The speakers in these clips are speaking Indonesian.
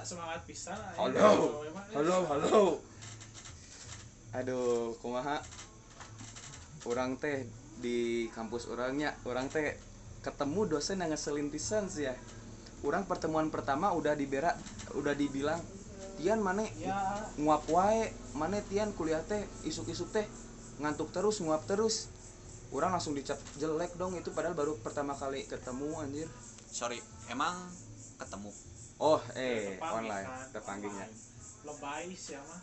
semangat pisan Halo. Eh, halo halo. Aduh kumaha? Orang teh di kampus orangnya orang teh ketemu dosen yang ngeselin pisan sih ya. Orang pertemuan pertama udah diberak udah dibilang Tian mana ya. nguap wae mana Tian kuliah teh isuk-isuk teh ngantuk terus nguap terus. Orang langsung dicap jelek dong itu padahal baru pertama kali ketemu anjir. Sorry emang ketemu oh eh online kan, terpanggilnya online. lebay sih ya mah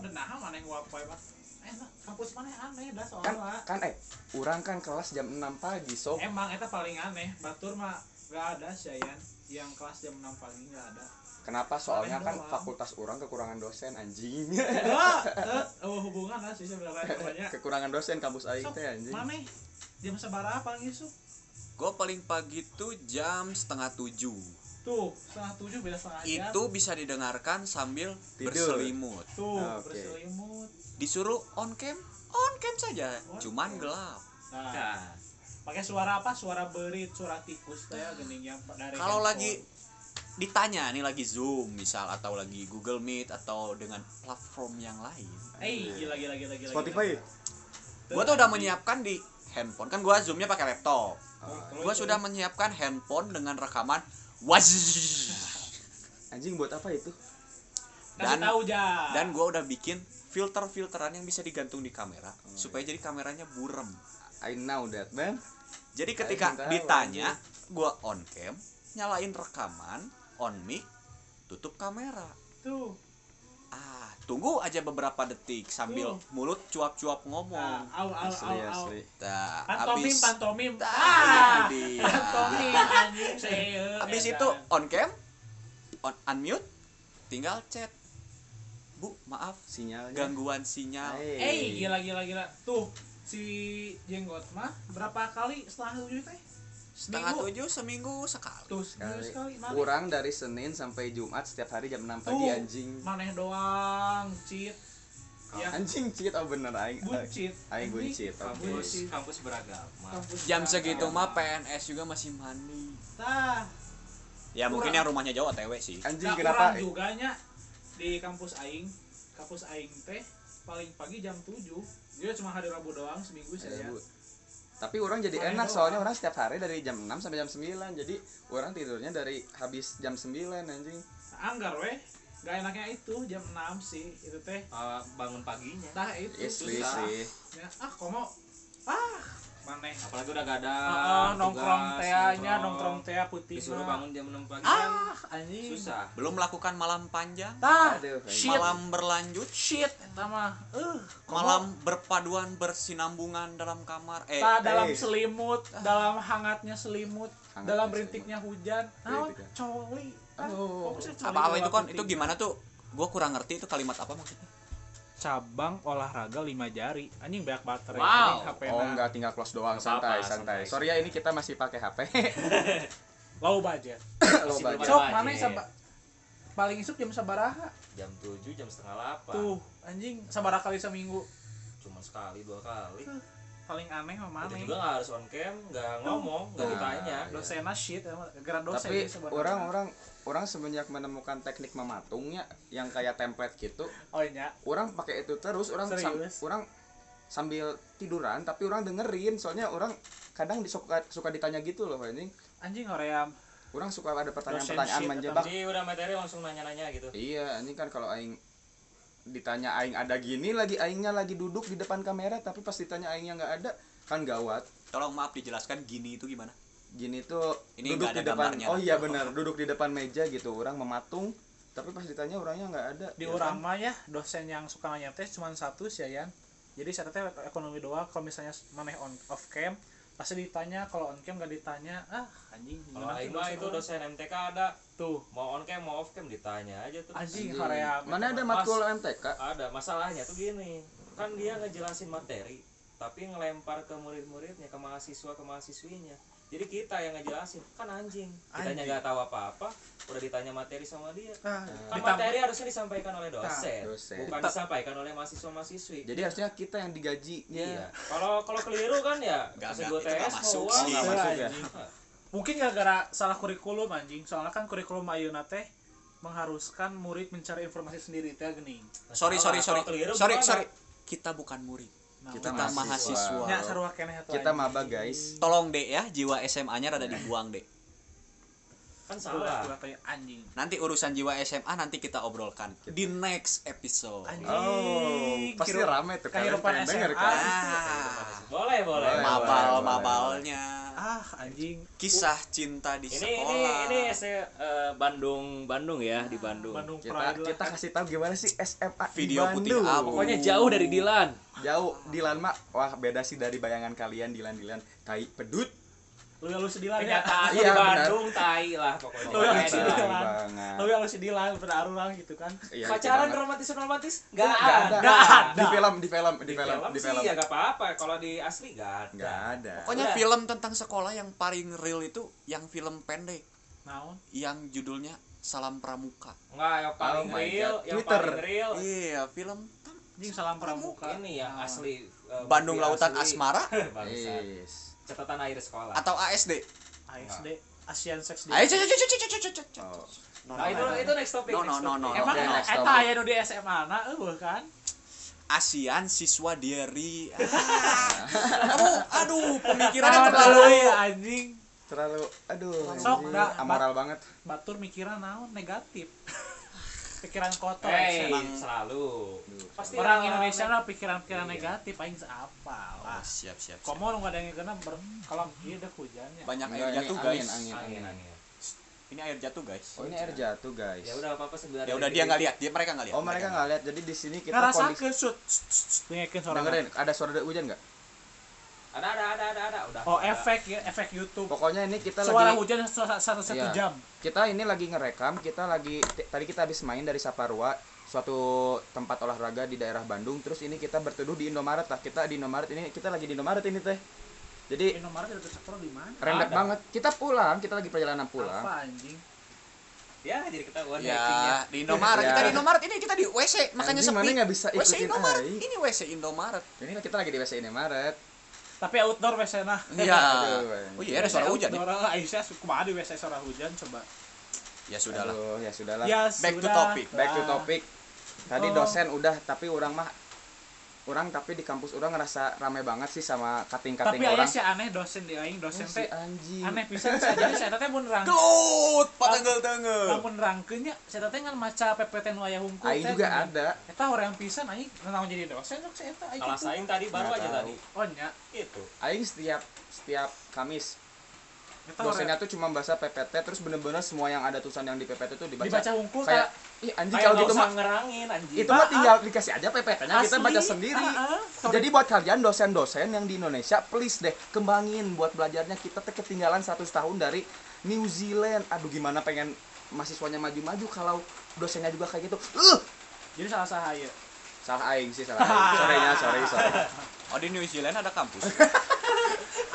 ada naha mana yang wapai mah eh nah, kampus mana? Yang aneh dah kan soalnya. Kan eh orang kan kelas jam 6 pagi sob. Emang itu paling aneh. Batur mah gak ada sih Yan. Yang kelas jam 6 pagi gak ada. Kenapa? Soalnya kan doang. fakultas orang kekurangan dosen anjing. Enggak, eh, oh, hubungan lah sih sebenarnya kekurangan dosen kampus aing teh anjing. mana? Jam seberapa paling isu gue paling pagi tuh jam setengah tujuh tuh setengah tujuh beda setengah jam. Itu bisa didengarkan sambil Tidur. berselimut. Tuh Oke. berselimut. Disuruh on cam on cam saja On cuman cam. gelap. Nah Nah, pakai suara apa? Suara berit suara tikus teh gening yang dari kalau lagi ditanya nih lagi zoom misal atau lagi Google Meet atau dengan platform yang lain. Eh gila gila gila gila Spotify. gue tuh udah menyiapkan di handphone. Kan gue zoomnya pakai laptop. Terus, gue terus. sudah menyiapkan handphone dengan rekaman waz Anjing buat apa itu? kasih dan- tahu ja. dan gue udah bikin filter-filteran yang bisa digantung di kamera Oh, supaya jadi kameranya burem. I know that, man. jadi ketika ditanya gue on cam nyalain rekaman on mic tutup kamera. Tuh ah tunggu aja beberapa detik sambil Tuh. mulut cuap-cuap nah, ngomong au au Asli au au. asli. nah, pantomim abis pantomim. Nah, ah! itu dia. pantomim saya abis itu on cam on unmute tinggal chat. Bu maaf Sinyalnya. gangguan sinyal. Hey. eh gila gila gila. Tuh si jenggot mah berapa kali? Setelah tujuh teh setengah Seminggu. tujuh seminggu sekali tuh sekali sekali Kurang dari Senin sampai Jumat setiap hari jam 6 pagi anjing. maneh doang cheat ya Anjing cheat oh bener aing. buncit Aing buncit. kampus kampus beragama Kampus jam beragama. segitu mah PNS juga masih mandi tah ya mungkin Kurang. yang rumahnya jauh OTW sih Anjing Nah, kenapa? orang juga nya di kampus aing kampus aing teh paling pagi jam 7 dia cuma hari Rabu doang seminggu Bu. Tapi orang jadi enak soalnya orang setiap hari dari jam 6 sampai jam 9. Jadi orang tidurnya dari habis jam 9 anjing. anggar weh gak enaknya itu jam 6 sih itu teh Ah, bangun paginya tah itu susah. sih. ya, ah komo ah maneh apalagi udah gak ada Ah, nongkrong teanya nongkrong teh putih disuruh bangun jam 6 pagi kan ah anjing susah belum melakukan malam panjang tah Aduh, shit malam berlanjut shit eh komo. malam berpaduan bersinambungan dalam kamar eh Tah dalam eh. selimut, dalam hangatnya selimut, Hangatnya dalam selimut. rintiknya hujan. Naon? Rintiknya. Coli. Ah, Oh. fokusnya coli apa apa dalam itu kan itu gimana tuh gue kurang ngerti itu kalimat apa maksudnya Cabang olahraga lima jari. Anjing banyak baterai. Wow. Anjing HP Oh enggak tinggal close doang santai apa-apa, santai. santai. Sorry ya ini kita masih pakai HP. Low budget. Low budget. Sok mana saba paling isuk jam sabaraha? jam 7 jam setengah 8 Tuh, anjing sabaraha kali seminggu. cuma sekali dua kali Paling aneh mah mana? juga nggak harus on cam nggak ngomong nggak Nah, ditanya iya. Dosena shit, gara dosen Tapi orang-orang orang semenjak menemukan teknik mematungnya yang kayak template gitu, Oh iya. orang pakai itu terus orang sam- orang sambil tiduran tapi orang dengerin soalnya orang kadang disuka suka ditanya gitu loh anjing. Anjing hoream. Orang suka ada pertanyaan-pertanyaan menjebak. jadi udah materi langsung nanya-nanya gitu Iya, ini kan kalau aing ditanya aing ada gini lagi aingnya lagi duduk di depan kamera tapi pas ditanya aingnya nggak ada kan gawat. tolong maaf dijelaskan gini itu gimana Gini tuh Ini duduk ada di depan. gambarnya. Oh iya benar, duduk di depan meja gitu. Orang mematung tapi pas ditanya orangnya nggak ada. di Ya orang kan? mah ya dosen yang suka nanya teh cuma satu sih Yan jadi saya teh ekonomi doang kalau misalnya maneh on off cam pasti ditanya kalau on cam gak ditanya ah anjing kalau Aing mah dosen itu orang? dosen MTK ada tuh mau on cam mau off cam ditanya aja tuh anjing Anjing. hoream Mana ada matkul MTK? ada masalahnya tuh gini kan dia ngejelasin materi tapi ngelempar ke murid-muridnya ke mahasiswa ke mahasiswinya jadi kita yang ngejelasin kan anjing. Anjing. nggak tahu apa-apa udah ditanya materi sama dia. Ah, kan materi harusnya disampaikan oleh dosen, dosen. bukan disampaikan oleh mahasiswa mahasiswi Jadi harusnya kita yang digaji. iya. Kalau kalau keliru kan ya Nggak, nggak, gue TS masuk. mau sih. uang nggak Tuh, masuk ya? mungkin gara-gara salah kurikulum anjing. Soalnya kan kurikulum ayeuna teh mengharuskan murid mencari informasi sendiri teh geuning sorry sorry sorry. sorry sorry. Kita bukan murid Nah, Kita kita mahasiswa. mahasiswa Kita maba guys. tolong dek ya jiwa SMA nya rada dibuang dek kan salah anjing nanti urusan jiwa SMA nanti kita obrolkan di next episode Anjing. Oh, pasti Kira- rame tuh kalian kehidupan pengen denger SMA. kan. ah boleh boleh Boleh. mabal boleh, mabalnya ah anjing. Kisah cinta di ini ini sekolah. ini saya eh, Bandung Bandung ya di Bandung. Bandung Kita kita kasih tahu gimana sih SMA di Video putih. Bandung. abu. pokoknya jauh dari Dilan. Jauh. Dilan mah wah beda sih dari bayangan kalian Dilan Dilan tai pedut. Lu lu sedih lah ya kenyataan Iya, di. Bandung tai lah pokoknya Oh, iya, Kayak sih. di- Dilan. banget. lu lu sedih lah pada arurang gitu kan Iya, pacaran romantis romantis Nggak nggak ada. ada Nggak ada. Di film, di film, di di film, film di sih film. ya gak apa-apa kalau di asli nggak ada Nggak ada. pokoknya Udah. film tentang sekolah yang paling real itu yang film pendek naon yang judulnya Salam Pramuka nggak yang paling Oh real yang Twitter. paling real iya film anjing salam pramuka ini yang Naon. asli eh, Bandung Lautan asli. Asmara Bangsat. Yes. Catatan air sekolah. Atau ASD ASD Asian Sex ayo Day. cek cek cek cek cek cek Oh. nah itu itu next topic No, no, no, no, emang eta aya nu di SMA na eueuh kan? ASEAN siswa diary. Kamu aduh pemikirannya terlalu anjing. Terlalu aduh. Sok, amoral banget. batur mikiran naon negatif pikiran kotor Hey, emang selalu pasti orang ada- Indonesia lah pikiran-pikiran Iya. negatif aing apa lah Oh, siap siap, siap. komo nu ada yang kena ber kalau ieu udah hujannya banyak air jatuh angin, guys angin, angin angin ini air jatuh guys Oh ini air jatuh guys. ya udah apa apa sebenarnya ya udah dia nggak lihat dia mereka nggak lihat Oh mereka nggak lihat. Jadi di sini kita ngerasa kondisi. ke shoot dengerin suara Dengerin, ada suara hujan nggak? Ada ada ada ada ada udah oh ada. efek ya efek YouTube Pokoknya ini kita suara lagi hujan satu satu satu Iya. jam kita ini lagi ngerekam. Kita lagi tadi kita habis main dari Saparua suatu tempat olahraga di daerah Bandung. Terus ini kita berteduh di Indomaret lah. Kita di Indomaret ini kita lagi di Indomaret ini teh. Jadi Indomaret itu sektor di mana rendah Ada. banget. Kita pulang, kita lagi perjalanan pulang. apa anjing ya jadi ketahuan hackingnya ya di Indomaret Ya. kita di Indomaret ini kita di WC makanya Anjing, mana sepi nggak bisa WC ikutin Indomaret ini WC Indomaret Ini kita lagi di WC Indomaret. Tapi outdoor WC nah iya oh iya ada suara hujan Orang Aisyah kumaha di WC suara hujan coba ya sudahlah Aduh, ya sudahlah. ya Back to sudah topic. Back to topic. Tadi Oh. dosen udah, tapi orang mah orang tapi di kampus orang ngerasa rame banget sih sama kating-kating tapi orang. sih aneh dosen di aing dosen Oh, si teh anjing. aneh pisan sih jadi saya teh mun rang gelut patenggel tenggel lamun rangkeun nya saya teh kan maca PPT nu aya hungkul Aing juga gini. ada. eta orang pisan aing naon jadi dosen sok saya eta aing kelas gitu. aing tadi baru aja tadi oh nya itu Aing setiap setiap Kamis dosennya orang tuh cuma bahasa PPT terus bener-bener semua yang ada tulisan yang di PPT tuh dibaca. dibaca hungkul kayak ih anjing kalau gitu mah ngerangin anjing itu mah Ah, tinggal dikasih aja PPT-nya kita baca sendiri. ah, ah. Jadi buat kalian dosen-dosen yang di Indonesia, please deh kembangin buat belajarnya kita tuh ketinggalan 100 tahun dari New Zealand. Aduh gimana pengen mahasiswanya maju-maju kalau dosennya juga kayak gitu. Uh, jadi salah ieu salah aing sih salah aing. Sorenya, sorry, sorry. oh di New Zealand ada kampus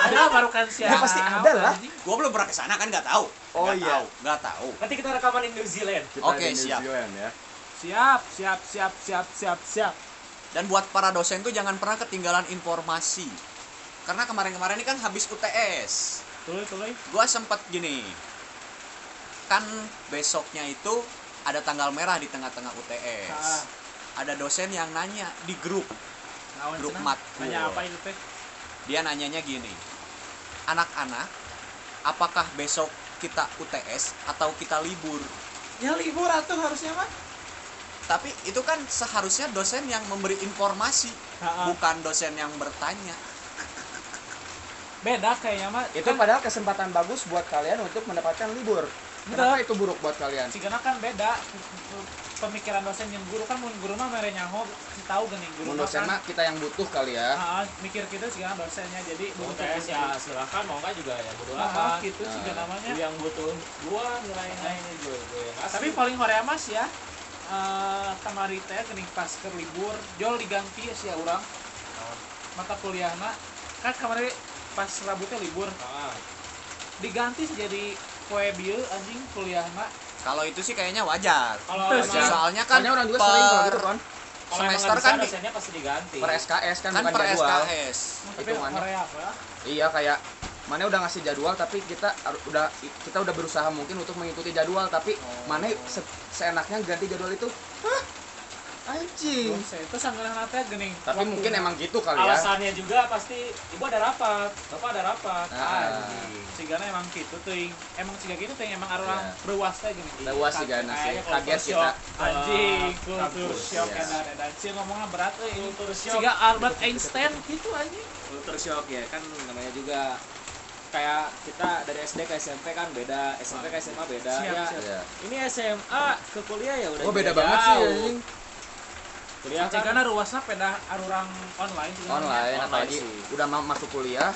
ada baru kan siapa Ya, pasti ada lah. gua belum pernah ke sana kan nggak tahu. Oh, Nggak iya. tahu nggak tahu. Nanti kita rekaman di New Zealand. Kita Oke, New siap. Zealand ya. siap siap siap siap siap siap. Dan buat para dosen tuh jangan pernah ketinggalan informasi. Karena kemarin-kemarin ini kan habis UTS tuloy tuloy gua sempet gini. Kan besoknya itu ada tanggal merah di tengah-tengah UTS Ah. ada dosen yang nanya di grup. Naon Grup matkul. nanya apa itu teh? Dia nanyanya gini anak-anak apakah besok kita UTS atau kita libur ya libur atuh harusnya mah tapi itu kan seharusnya dosen yang memberi informasi Ha-ha. bukan dosen yang bertanya beda kayaknya mah Itu padahal kesempatan bagus buat kalian untuk mendapatkan libur. Kenapa itu buruk buat kalian? si gana kan beda. Pemikiran dosen yang guru kan mun guru mah mere nyaho si tahu geuning guru Mun dosen kan. mah kita yang butuh kali ya. Ah, mikir kita sih gana dosennya jadi UTS ya silahkan mau nggak juga ya bodo Ah, amat gitu sih Nah. namanya. yang butuh gua nilainya ini gue gue yang kasih. tapi paling horea mas ya eh kamari teh geuning pas keur libur jol diganti sih ya urang. Mata kuliahna. Kan kemarin pas Rabu teh libur. Ah, diganti sih jadi poe bieu anjing kuliahna kalau itu sih kayaknya wajar. Kalau emang soalnya kan Soalnya orang juga sering kalau gitu kan. semester kan di- pasti diganti. Per SKS kan, kan bukan per jadwal. SKS Hitungannya. Iya kayak mana udah ngasih jadwal tapi kita udah kita udah berusaha mungkin untuk mengikuti jadwal tapi mana se- seenaknya ganti jadwal itu. Hah anjing itu sangat nanti gini tapi mungkin emang gitu kali ya alasannya juga pasti ibu ada rapat bapak ada rapat Ah. anjing Cigana emang gitu tuh emang ciga gitu tuh emang orang Iya. beruas teh gini Leuas sigana sih. Kaget kita. anjing Ah, kultur kampus, shock iya. edan edan sih ngomongnya berat euy Kultur shock. ciga Albert Einstein gitu anjing kultur shock ya kan namanya juga kayak kita dari SD ke SMP kan beda SMP ke SMA beda Siap, ya siap. Iya. ini SMA ke kuliah ya udah oh beda banget sih anjing kuliah kan? Cigana ruasnya peda arurang online online Online apalagi sih. udah ma- masuk kuliah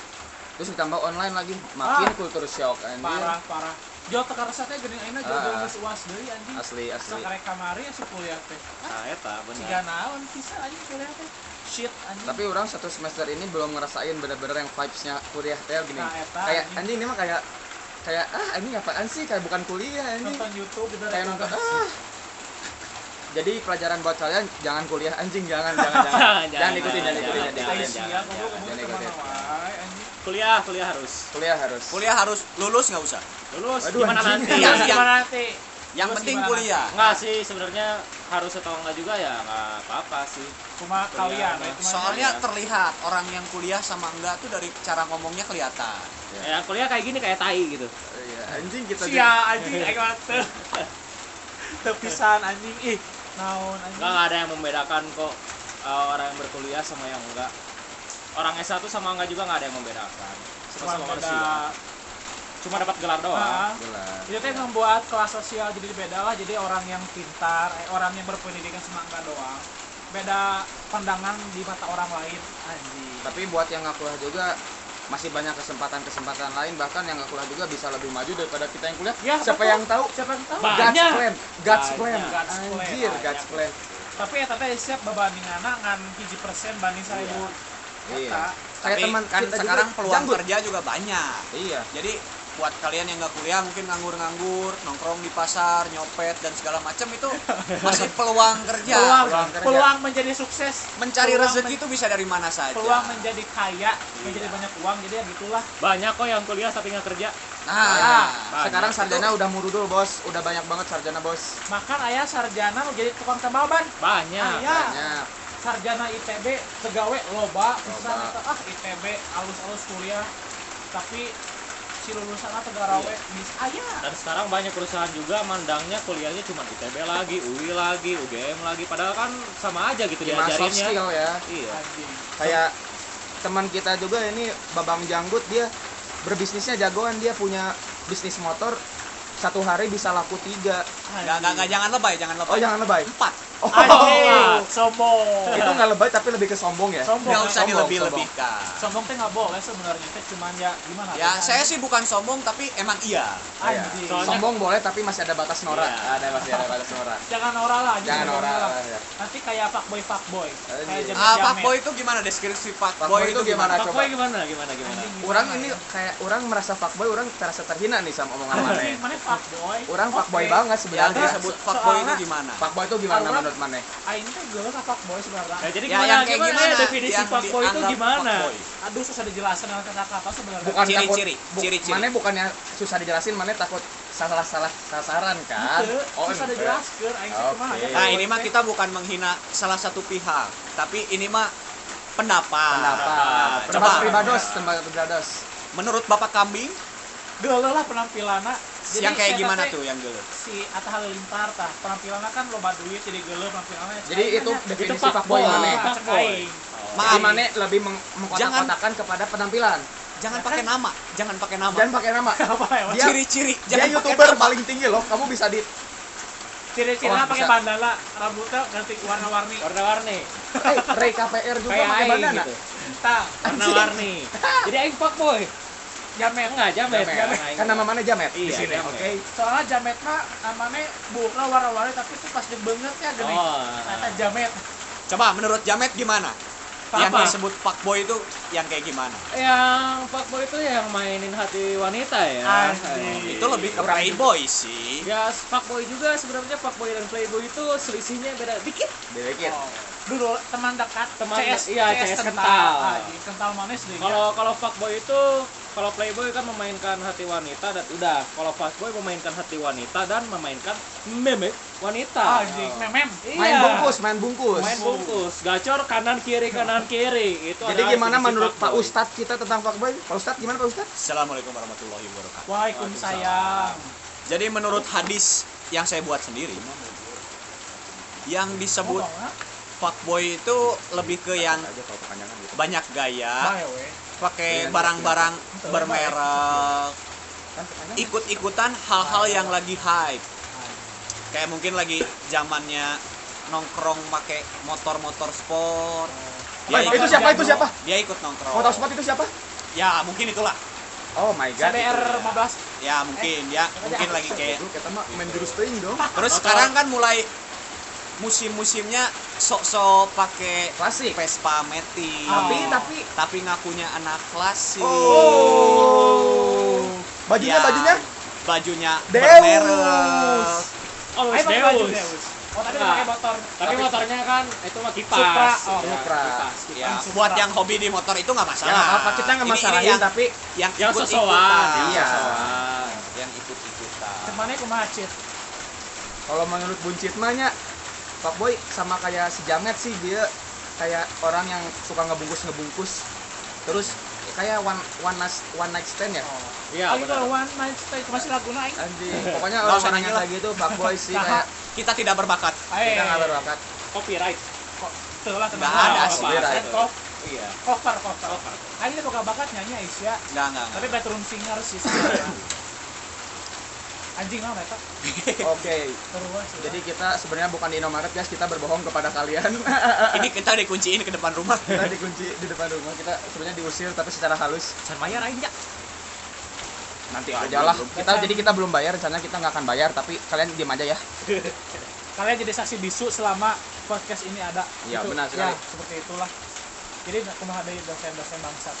terus ditambah online lagi makin Ah. kultur shock anjing. parah parah. Jauh teka resatnya gini aina jauh Ah. jauh geus uas deui anjing. Asli asli. Sakarek kamari asup kuliah teh. Nah eta bener. Ciga naon bisa anjing kuliah teh. Shit anjing. Tapi orang satu semester ini belum ngerasain bener-bener yang vibesnya kuliah teh gini. Nah, eta, kayak anjing. anjing ini mah kayak kayak ah ini apaan sih? Kayak bukan kuliah anjing. Nonton YouTube gitu kayak nonton ah jadi pelajaran buat kalian jangan kuliah anjing jangan jangan jangan. Jangan, Jangan, ikutin jangan jangan, ikutin jangan, ikutin. jangan, ikutin. kuliah kuliah harus. Kuliah harus. Kuliah harus lulus nggak usah? Lulus Aduh, gimana anjing. nanti? Yang- gimana nanti? yang Lulus penting kuliah. enggak sih sebenarnya harus atau enggak juga ya enggak apa-apa sih. Cuma kalian, ya, soalnya ya. terlihat orang yang kuliah sama enggak tuh dari cara ngomongnya kelihatan. Ya kuliah kayak gini kayak tai gitu. Iya, anjing kita sia anjing aing mah teu. Teu pisan anjing. Ih. Naon enggak enggak ada yang membedakan kok uh, orang yang berkuliah sama yang enggak orang S1 sama enggak juga enggak ada yang membedakan Cuma sama-sama beda cuma dapat gelar doang Ah, Jelas. Itu teh membuat kelas sosial jadi beda lah. Jadi orang yang pintar, eh, orang yang berpendidikan sama enggak doang. Beda pandangan di mata orang lain. Anjing. tapi buat yang nggak kuliah juga masih banyak kesempatan-kesempatan lain bahkan yang nggak kuliah juga bisa lebih maju daripada kita yang kuliah Ya, siapa betul. yang tahu Siapa yang tahu? Ba- God's Banyak. plan God's Banyak. plan God's plan. anjir Banyak. God's plan Tapi ya teh siap babanding anak ngan hiji persen banding seribu. iya kayak tapi teman kan kita sekarang juga peluang janggut. kerja juga banyak iya jadi buat kalian yang nggak kuliah mungkin nganggur-nganggur nongkrong di pasar nyopet dan segala macam itu masih peluang kerja Peluang, peluang kerja. peluang menjadi sukses. mencari Peluang rezeki men- itu bisa dari mana saja peluang menjadi kaya, menjadi banyak uang. Jadi ya gitulah. banyak kok yang kuliah tapi nggak kerja nah Nah, banyak. sekarang sarjana udah murudul bos udah banyak banget sarjana bos Makan ayah sarjana mau jadi tukang tambal ban. banyak Ayah banyak sarjana ITB tegawe loba Loba. eta ah ITB alus-alus kuliah tapi si lulusan atau garawe. Bisa ayah dan sekarang banyak perusahaan juga mandangnya kuliahnya cuma ITB lagi, UI lagi, UGM lagi. Padahal kan sama aja gitu soft diajarinnya. skill ya? Iya. Kayak teman kita juga ini babang janggut dia berbisnisnya jagoan. Dia punya bisnis motor satu hari bisa laku tiga. Nggak nggak nggak. Jangan lebay jangan lebay. Oh jangan lebay? Empat oh, anjing sombong. itu nggak lebay tapi lebih ke sombong ya? Sombong. nggak usah sombong, dilebih-lebihkan. sombong. Teh nggak boleh sebenarnya teh cuman ya gimana? Ya teh, saya sih bukan sombong tapi emang iya. Iya. anjing Soalnya- sombong boleh tapi masih ada batas norak Iya. ada masih ada batas norak jangan oral lah jangan norak ya. nanti kayak fuckboy fuckboy. Kayak jamet ah fuckboy itu gimana? Deskripsi Fuckboy fuckboy itu itu gimana? gimana? Pak Boy gimana? Gimana gimana? Orang ini ya? kayak orang merasa fuckboy orang terasa terhina nih sama omongan mana mana fuckboy? Orang fuckboy banget sebenarnya. Disebut fuckboy itu gimana? Fuckboy itu gimana menurut mana? Aing teh geuleuh ka fuckboy sebenarnya. Ya jadi Ya, gimana? yang kayak gimana, gimana? definisi Yang fuckboy itu gimana? fuckboy. aduh susah dijelasin dengan kata-kata sebenarnya. Bukan takut Ciri-ciri, bu- ciri-ciri. mana bukannya susah dijelasin mana takut salah salah sasaran kan? Gitu, susah enggak. dijelaskeun aing teh kumaha ya? Nah ini mah kita bukan menghina salah satu pihak tapi ini mah pendapat. Pendapat. Coba pendapat pribados pendapat pribados. Menurut bapak kambing? Geuleuh lah penampilanna Jadi yang kayak gimana tuh yang dulu si Atta Halilintar tah penampilannya kan loba duit jadi geuleuh penampilannya. Jadi itu definisi fuckboy. fuckboy mana? "Ah, cek fuckboy." aing." maaf. Mana lebih meng- mengkotak-kotakan kepada penampilan. Jangan pakai nama. Jangan pakai nama. Dan pakai nama. Apa ya? Dia- ciri-ciri. dia jangan youtuber nama. paling tinggi loh. Kamu bisa di ciri-cirinya Oh, pakai bandana rambutnya ganti warna-warni. Warna-warni. Eh Ray KPR juga pakai bandana. gitu. Warna-warni. Jadi aing fuckboy jamet enggak jamet. Jamet. jamet. Kan nama mana Jamet? Di Iya, sini Jamet. oke. Soalnya jamet mah namanya bukan warna-warni tapi itu pas dibenget ya gini oh. Kata jamet. Coba menurut Jamet gimana? Yang Apa? disebut fuckboy itu yang kayak gimana? Yang fuckboy itu yang mainin hati wanita ya. Anjing. itu lebih ke playboy sih. Ya fuckboy juga sebenarnya fuckboy dan playboy itu selisihnya beda dikit. Sedikit Oh. dulu teman dekat Teman CS iya, CS kental. Ah, jadi kental manis deh kalau kalau fuckboy itu kalau playboy kan memainkan hati wanita dan udah kalau fuckboy memainkan hati wanita dan memainkan meme wanita anjing memem Main Iya. bungkus, main bungkus. main bungkus gacor kanan kiri kanan kiri itu Jadi gimana menurut Pak. Ustadz kita tentang fuckboy? Pak Ustadz gimana Pak Ustadz? Assalamualaikum warahmatullahi wabarakatuh. Waalaikumsalam Jadi menurut hadis yang saya buat sendiri, yang disebut ah. fuckboy itu lebih ke yang gitu. banyak gaya, we. Pakai barang-barang bermerek, ikut-ikutan hal-hal yang lagi hype. Kayak mungkin lagi zamannya nongkrong pakai motor-motor sport. Dia itu ikut, siapa? Itu siapa? dia ikut nongkrong. Motor sport itu siapa? Ya, mungkin itulah. Oh my god. CBR 15 Ya, mungkin ya, mungkin lagi kayak Itu kita mah main jurus dong. Terus sekarang kan mulai musim-musimnya sok-sok pakai Klasik. Vespa Matic. Tapi Oh. tapi tapi ngakunya anak klasik. Oh. Bajunya Ya, bajunya bajunya Deus. bermerek. oh pakai baju Deus. Deus. Oh tadi Nah. pakai motor. tapi motornya kan itu mah kipas Supra. Oh, Ya, Supra. kipas, Ya, Supra. buat yang hobi di motor itu nggak ya masalah. nggak apa kita nggak masalahin yang, tapi yang yang ikut-ikutan. sesuai Iya. Yang ikut-ikutan. Cumannya kumaha Cit? kalau menurut buncit mahnya fuckboy sama kayak si Jamet sih dia kayak orang yang suka ngebungkus ngebungkus terus kayak one one night one night stand ya iya Oh, itu benar. one night stay masih lagu naik. anjing pokoknya Nggak orang nanya yang lah. kayak gitu fuckboy sih Nah, kayak Kita tidak berbakat. Eh, kita nggak berbakat copyright kok tuh lah tenang. Nggak ada sih. Kok iya cover cover. Itu boga bakat nyanyi Aisyah, Enggak, enggak. tapi background singer sih. Anjing lah mereka. oke Terus. jadi kita sebenarnya bukan di Indomaret guys kita berbohong kepada kalian Ini kita dikunciin ke depan rumah. kita dikunci di depan rumah kita sebenarnya diusir tapi secara halus San bayar aja nanti aja lah kita jadi kita belum bayar rencana kita nggak akan bayar tapi kalian diam aja ya Kalian jadi saksi bisu selama podcast ini ada. Iya, Gitu. benar sekali. Ya, seperti itulah. Jadi kumaha dari dosen-dosen bangsat.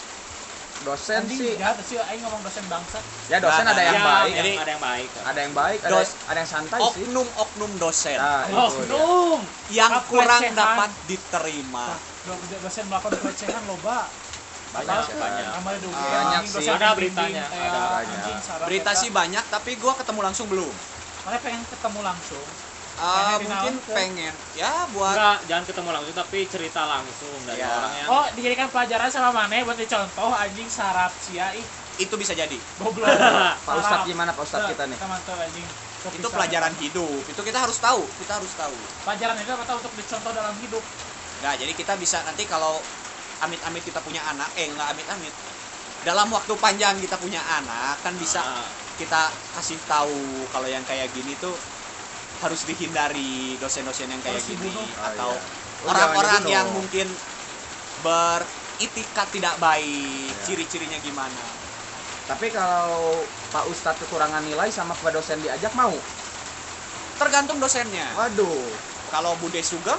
Dosen sih jahat sih aing ngomong dosen bangsat. ya dosen Nah, ada yang Ya, baik Jadi- ada yang baik kan. ada yang baik ada, Dos- ada yang santai sih Oknum-oknum dosen nah Oh, dong. yang kurang dapat diterima. Do- dosen melakukan pelecehan loba. banyak Tahu, banyak dulu. Banyak Anjing, sih. Ada beritanya, kayak ada banyak. Berita sih banyak, tapi gua ketemu langsung belum. Mana pengen ketemu langsung. Ah, Pengen mungkin ke- pengen. Ya buat enggak jangan ketemu langsung tapi cerita langsung dari Ya. orang yang Oh, dijadikan pelajaran sama mana buat dicontoh anjing sarap sia ih itu bisa jadi. goblok. Pak Ustadz gimana Pak Ustadz kita nih Mantap anjing. Itu Kepisahan. pelajaran hidup. Itu kita harus tahu. Kita harus tahu. Pelajaran itu apa tahu untuk dicontoh dalam hidup. Nah, jadi kita bisa nanti kalau amit-amit kita punya anak, eh nggak amit-amit. Dalam waktu panjang kita punya anak kan bisa Ah, kita kasih tahu kalau yang kayak gini tuh harus dihindari dosen-dosen yang kayak Harus gini dibunuh. Oh, atau iya. Oh, orang-orang jangan dibunuh. yang mungkin beritikat tidak baik, Iya. ciri-cirinya gimana. tapi kalau Pak Ustadz kekurangan nilai sama Pak dosen diajak mau Tergantung dosennya. waduh Kalau Bude Sugeng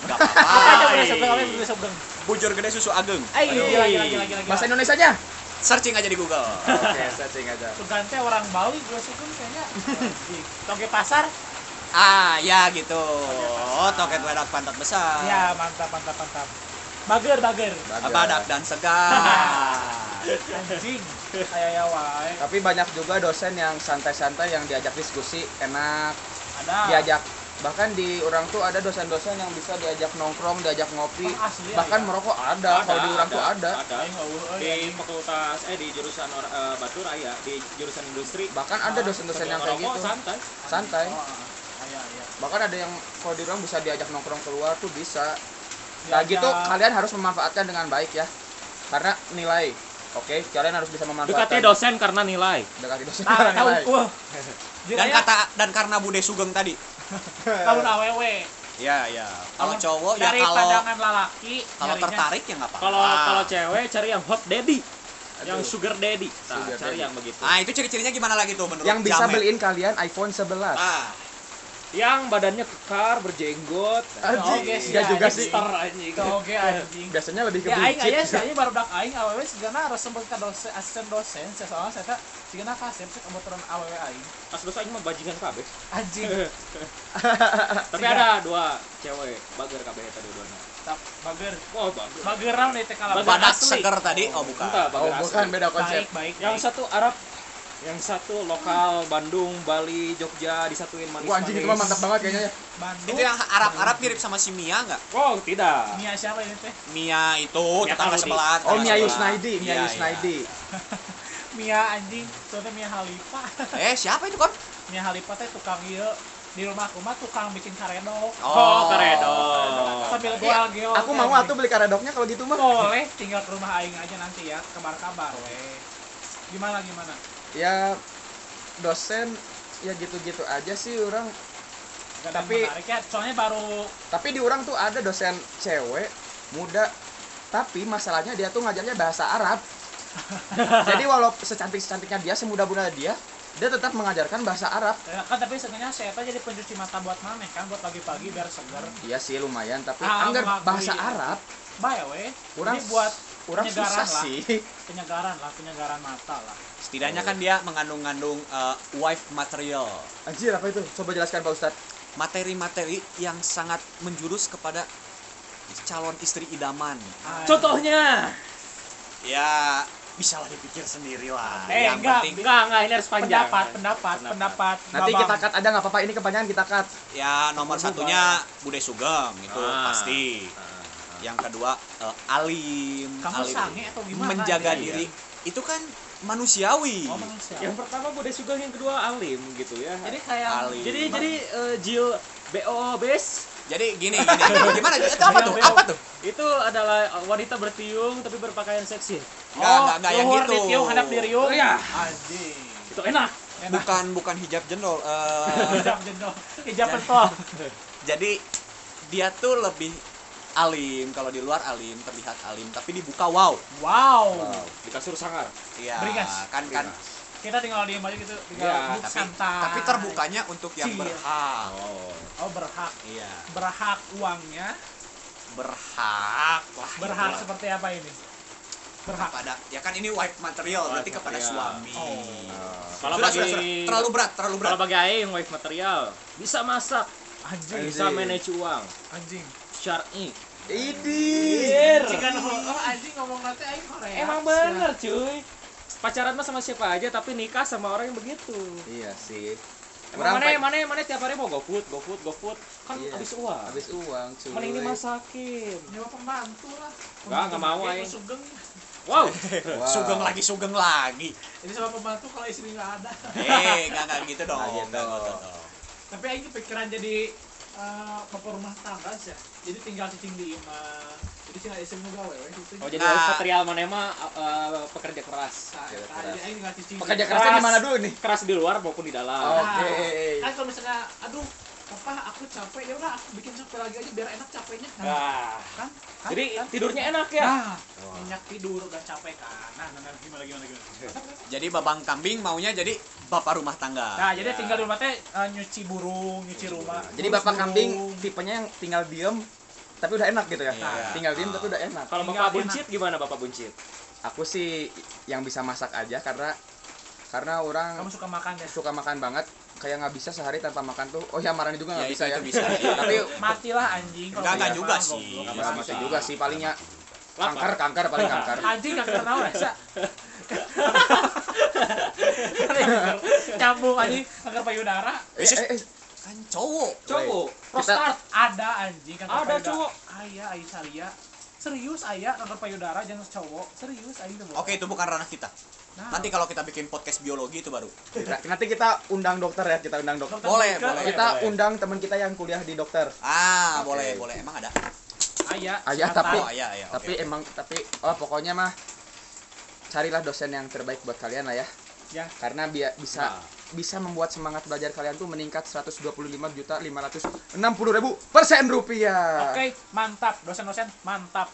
nggak Apa aja apa-apa. Bujur gede susu ageng. Ayo gila gila gila. bahasa Indonesia nya Searching aja di Google. oke searching aja Sugante orang Bali gue suka kayaknya. Toge pasar. Ah, ya gitu. Oh, toket wedak pantat besar. Ya mantap mantap mantap. Bager bager. Badak dan segar. Anjing. Kayak ya wae. tapi banyak juga dosen yang santai-santai yang diajak diskusi enak Ada. diajak bahkan di orang tuh ada dosen-dosen yang bisa diajak nongkrong diajak ngopi Oh, asli, bahkan ya? merokok ada, kalau di orang tuh ada ada Aing eueuh euy, di anjing. fakultas eh di jurusan or- eh, Batu Raya di jurusan industri bahkan ada dosen-dosen yang kayak gitu santai santai Oh, ah. Iya iya. Bahkan ada yang kalau di orang bisa diajak nongkrong keluar tuh bisa nah Diajak- gitu kalian harus memanfaatkan dengan baik ya karena nilai oke kalian harus bisa dekati memanfaatkan dosen karena nilai dekati dosen Nah, karena tahu nilai gua. Dan kata dan karena Bude Sugeng tadi. tahun awewe. Ya, ya. Kalau cowok ya dari kalau pandangan lalaki kalau tertarik ya nggak apa-apa. kalau kalau cewek cari yang hot daddy yang Aduh. sugar daddy nah, Sugar cari daddy. yang begitu Ah, itu ciri-cirinya gimana lagi tuh menurut yang bisa Jamet? beliin kalian iPhone 11 Ah, yang badannya kekar berjenggot Anjing, Oke, sih, enggak juga sih. Anjing oke anjing. Biasanya lebih ke Ya aing aya sih aing baru dak aing awewe sigana harus sempet ka dosen asisten dosen saya soalnya saya sigana kasep cek kebetulan awewe aing. pas dosa ini mah bajingan kabeh Anjing. tapi ada dua cewek bager kabeh eta dua-duanya Tak bager. oh bager Bager naon nih teh kalau Bager Badak seger tadi oh bukan Oh, bukan beda konsep. baik baik. yang satu Arab yang satu lokal Bandung Bali Jogja disatuin manis Wah anjing itu mah mantap banget kayaknya ya. Bandung. itu yang Arab-Arab mirip sama si Mia nggak oh tidak Mia siapa ini teh? Mia itu Mia tetangga sebelah Oh Mia. Yusnaidi, Mia Iya, Yusnaidi. Mia anjing, soalnya Mia Halifa. iya. eh siapa itu kon Mia Halifa teh tukang ieu di rumah aku mah tukang bikin karedok. oh karedo Sambil gua geo. Aku mau atuh beli karedoknya kalau gitu mah. Boleh, tinggal ke rumah aing aja nanti ya, kabar-kabar weh. Gimana gimana? Ya dosen ya gitu-gitu aja sih orang. Gak Tapi- menarik ya, soalnya baru Tapi di orang tuh ada dosen cewek muda tapi masalahnya dia tuh ngajarnya bahasa Arab. Jadi walau secantik-cantiknya dia, semuda-muda dia, dia tetap mengajarkan bahasa Arab. ya, kan tapi sebenarnya saya jadi pencuci mata buat maneh kan buat pagi-pagi biar seger. Iya sih lumayan, tapi Ah, anggar bahasa Arab, Bae weh. Kurang Jadi buat orang penyegaran susah lah. sih. penyegaran lah, penyegaran mata lah. setidaknya kan dia mengandung-ngandung eh, wife material Anjir apa itu? Coba jelaskan Pak Ustadz. materi-materi yang sangat menjurus kepada calon istri idaman Ah, contohnya ya bisa lah dipikir sendiri lah Eh, yang enggak, penting enggak enggak ini harus panjang pendapat, pendapat, pendapat. Nanti Babang. kita cut aja nggak apa-apa, ini kepanjangan kita cut. ya nomor satunya Bude Sugeng itu Ah. pasti yang kedua eh, alim Kamu alim sange atau gimana? menjaga Iya. diri itu kan manusiawi Oh, manusia. yang pertama Bude Sugeng yang kedua Alim gitu ya Jadi kayak Alim. jadi jadi eh, Jill BO base jadi gini gini gimana itu apa tuh apa tuh itu adalah wanita bertiung tapi berpakaian seksi Enggak, enggak, enggak yang gitu. tiung, hadap di riung. Oh, iya. Anjing. itu enak Enak. bukan bukan hijab jendol eh, hijab jendol. Hijab pentol. jadi dia tuh lebih alim kalau di luar alim terlihat alim tapi dibuka wow Wow. di kasur sangar iya Beringas. kan kan Kita tinggal diem aja gitu, tinggal Iya, duduk tapi santai. tapi terbukanya untuk yang Iya. berhak oh Oh, berhak. iya Berhak uangnya. berhak lah Berhak gitu. seperti apa ini? Berhak. kepada ya kan ini wife material Wife berarti kepada material. suami Oh. kalau sudah, bagi sudah, sudah. terlalu berat terlalu berat kalau bagi aing wife material bisa masak Anjing. bisa manage uang Anjing. syar'i Idi. Jika oh, anjing ngomong nanti aing Korea. emang bener cuy pacaran mah sama siapa aja tapi nikah sama orang yang begitu Iya sih. Emang mana pa- mana mana tiap hari mau GoFood, GoFood, GoFood kan Iya. habis uang. habis uang cuy. Mending dimasakin. Nyawa pembantu lah. Enggak, enggak mau, aing. Sugeng. Wow. Wow. sugeng lagi sugeng lagi Ini sama pembantu kalau istri nggak ada. eh nggak nggak gitu dong gitu. gitu dong. Tapi aing kepikiran jadi eh, bapak rumah tangga sih. ya. Jadi tinggal cicing di imah. Jadi tinggal istri juga wewe gitu. Oh jadi Nah. material mana mah uh, pekerja keras. Nah, nah, keras. jadi aing tinggal cicing. Pekerja Keras. kerasnya di mana dulu nih? Keras di luar maupun di dalam. Nah, Oke. Kan kalau misalnya aduh apa aku capek ya udah aku bikin capek lagi aja biar enak capeknya. Nah, Nah, kan? kan? jadi kan? tidurnya enak ya. Nah, minyak tidur udah capek kan. Nah, nah, nah, gimana gimana gimana. jadi babang kambing maunya jadi bapak rumah tangga Nah, jadi Ya. tinggal di rumah teh eh, nyuci burung, nyuci rumah. Jadi Ngurus bapak kambing burung. tipenya yang tinggal diem tapi udah enak gitu ya. Iya. Tinggal diem tapi udah enak. Kalau bapak buncit gimana bapak buncit? Aku sih yang bisa masak aja karena karena orang Kamu suka makan ya? suka makan banget kayak nggak bisa sehari tanpa makan tuh oh ya marani juga Ya, nggak itu- bisa ya itu bisa. tapi Matilah anjing enggak kayak juga sih. ya, Nggak bisa. juga sih palingnya kanker kanker paling kanker Anjing gak kenal ya, Sa? Nyambung anjing kanker payudara. eh, eh, eh, kan cowok Cowok, prostat. Ada anjing kanker Ada, payudara. cowok. Ayah, ayah Salia. Serius ayah kanker payudara jangan cowok. Serius ayah itu. oke itu bukan ranah kita Nah, nanti kalau kita bikin podcast biologi itu baru kita- nanti kita undang dokter ya kita undang dokter dokter boleh, boleh. kita boleh. undang teman kita yang kuliah di dokter ah Oke. boleh boleh emang ada Ayah. Ayah, tapi- oh iya iya oke, tapi oke. emang tapi oh pokoknya mah carilah dosen yang terbaik buat kalian lah ya Ya. karena biar bisa Nah. Bisa membuat semangat belajar kalian tuh meningkat 125 juta 560 ribu persen rupiah Oke, mantap. Dosen-dosen mantap.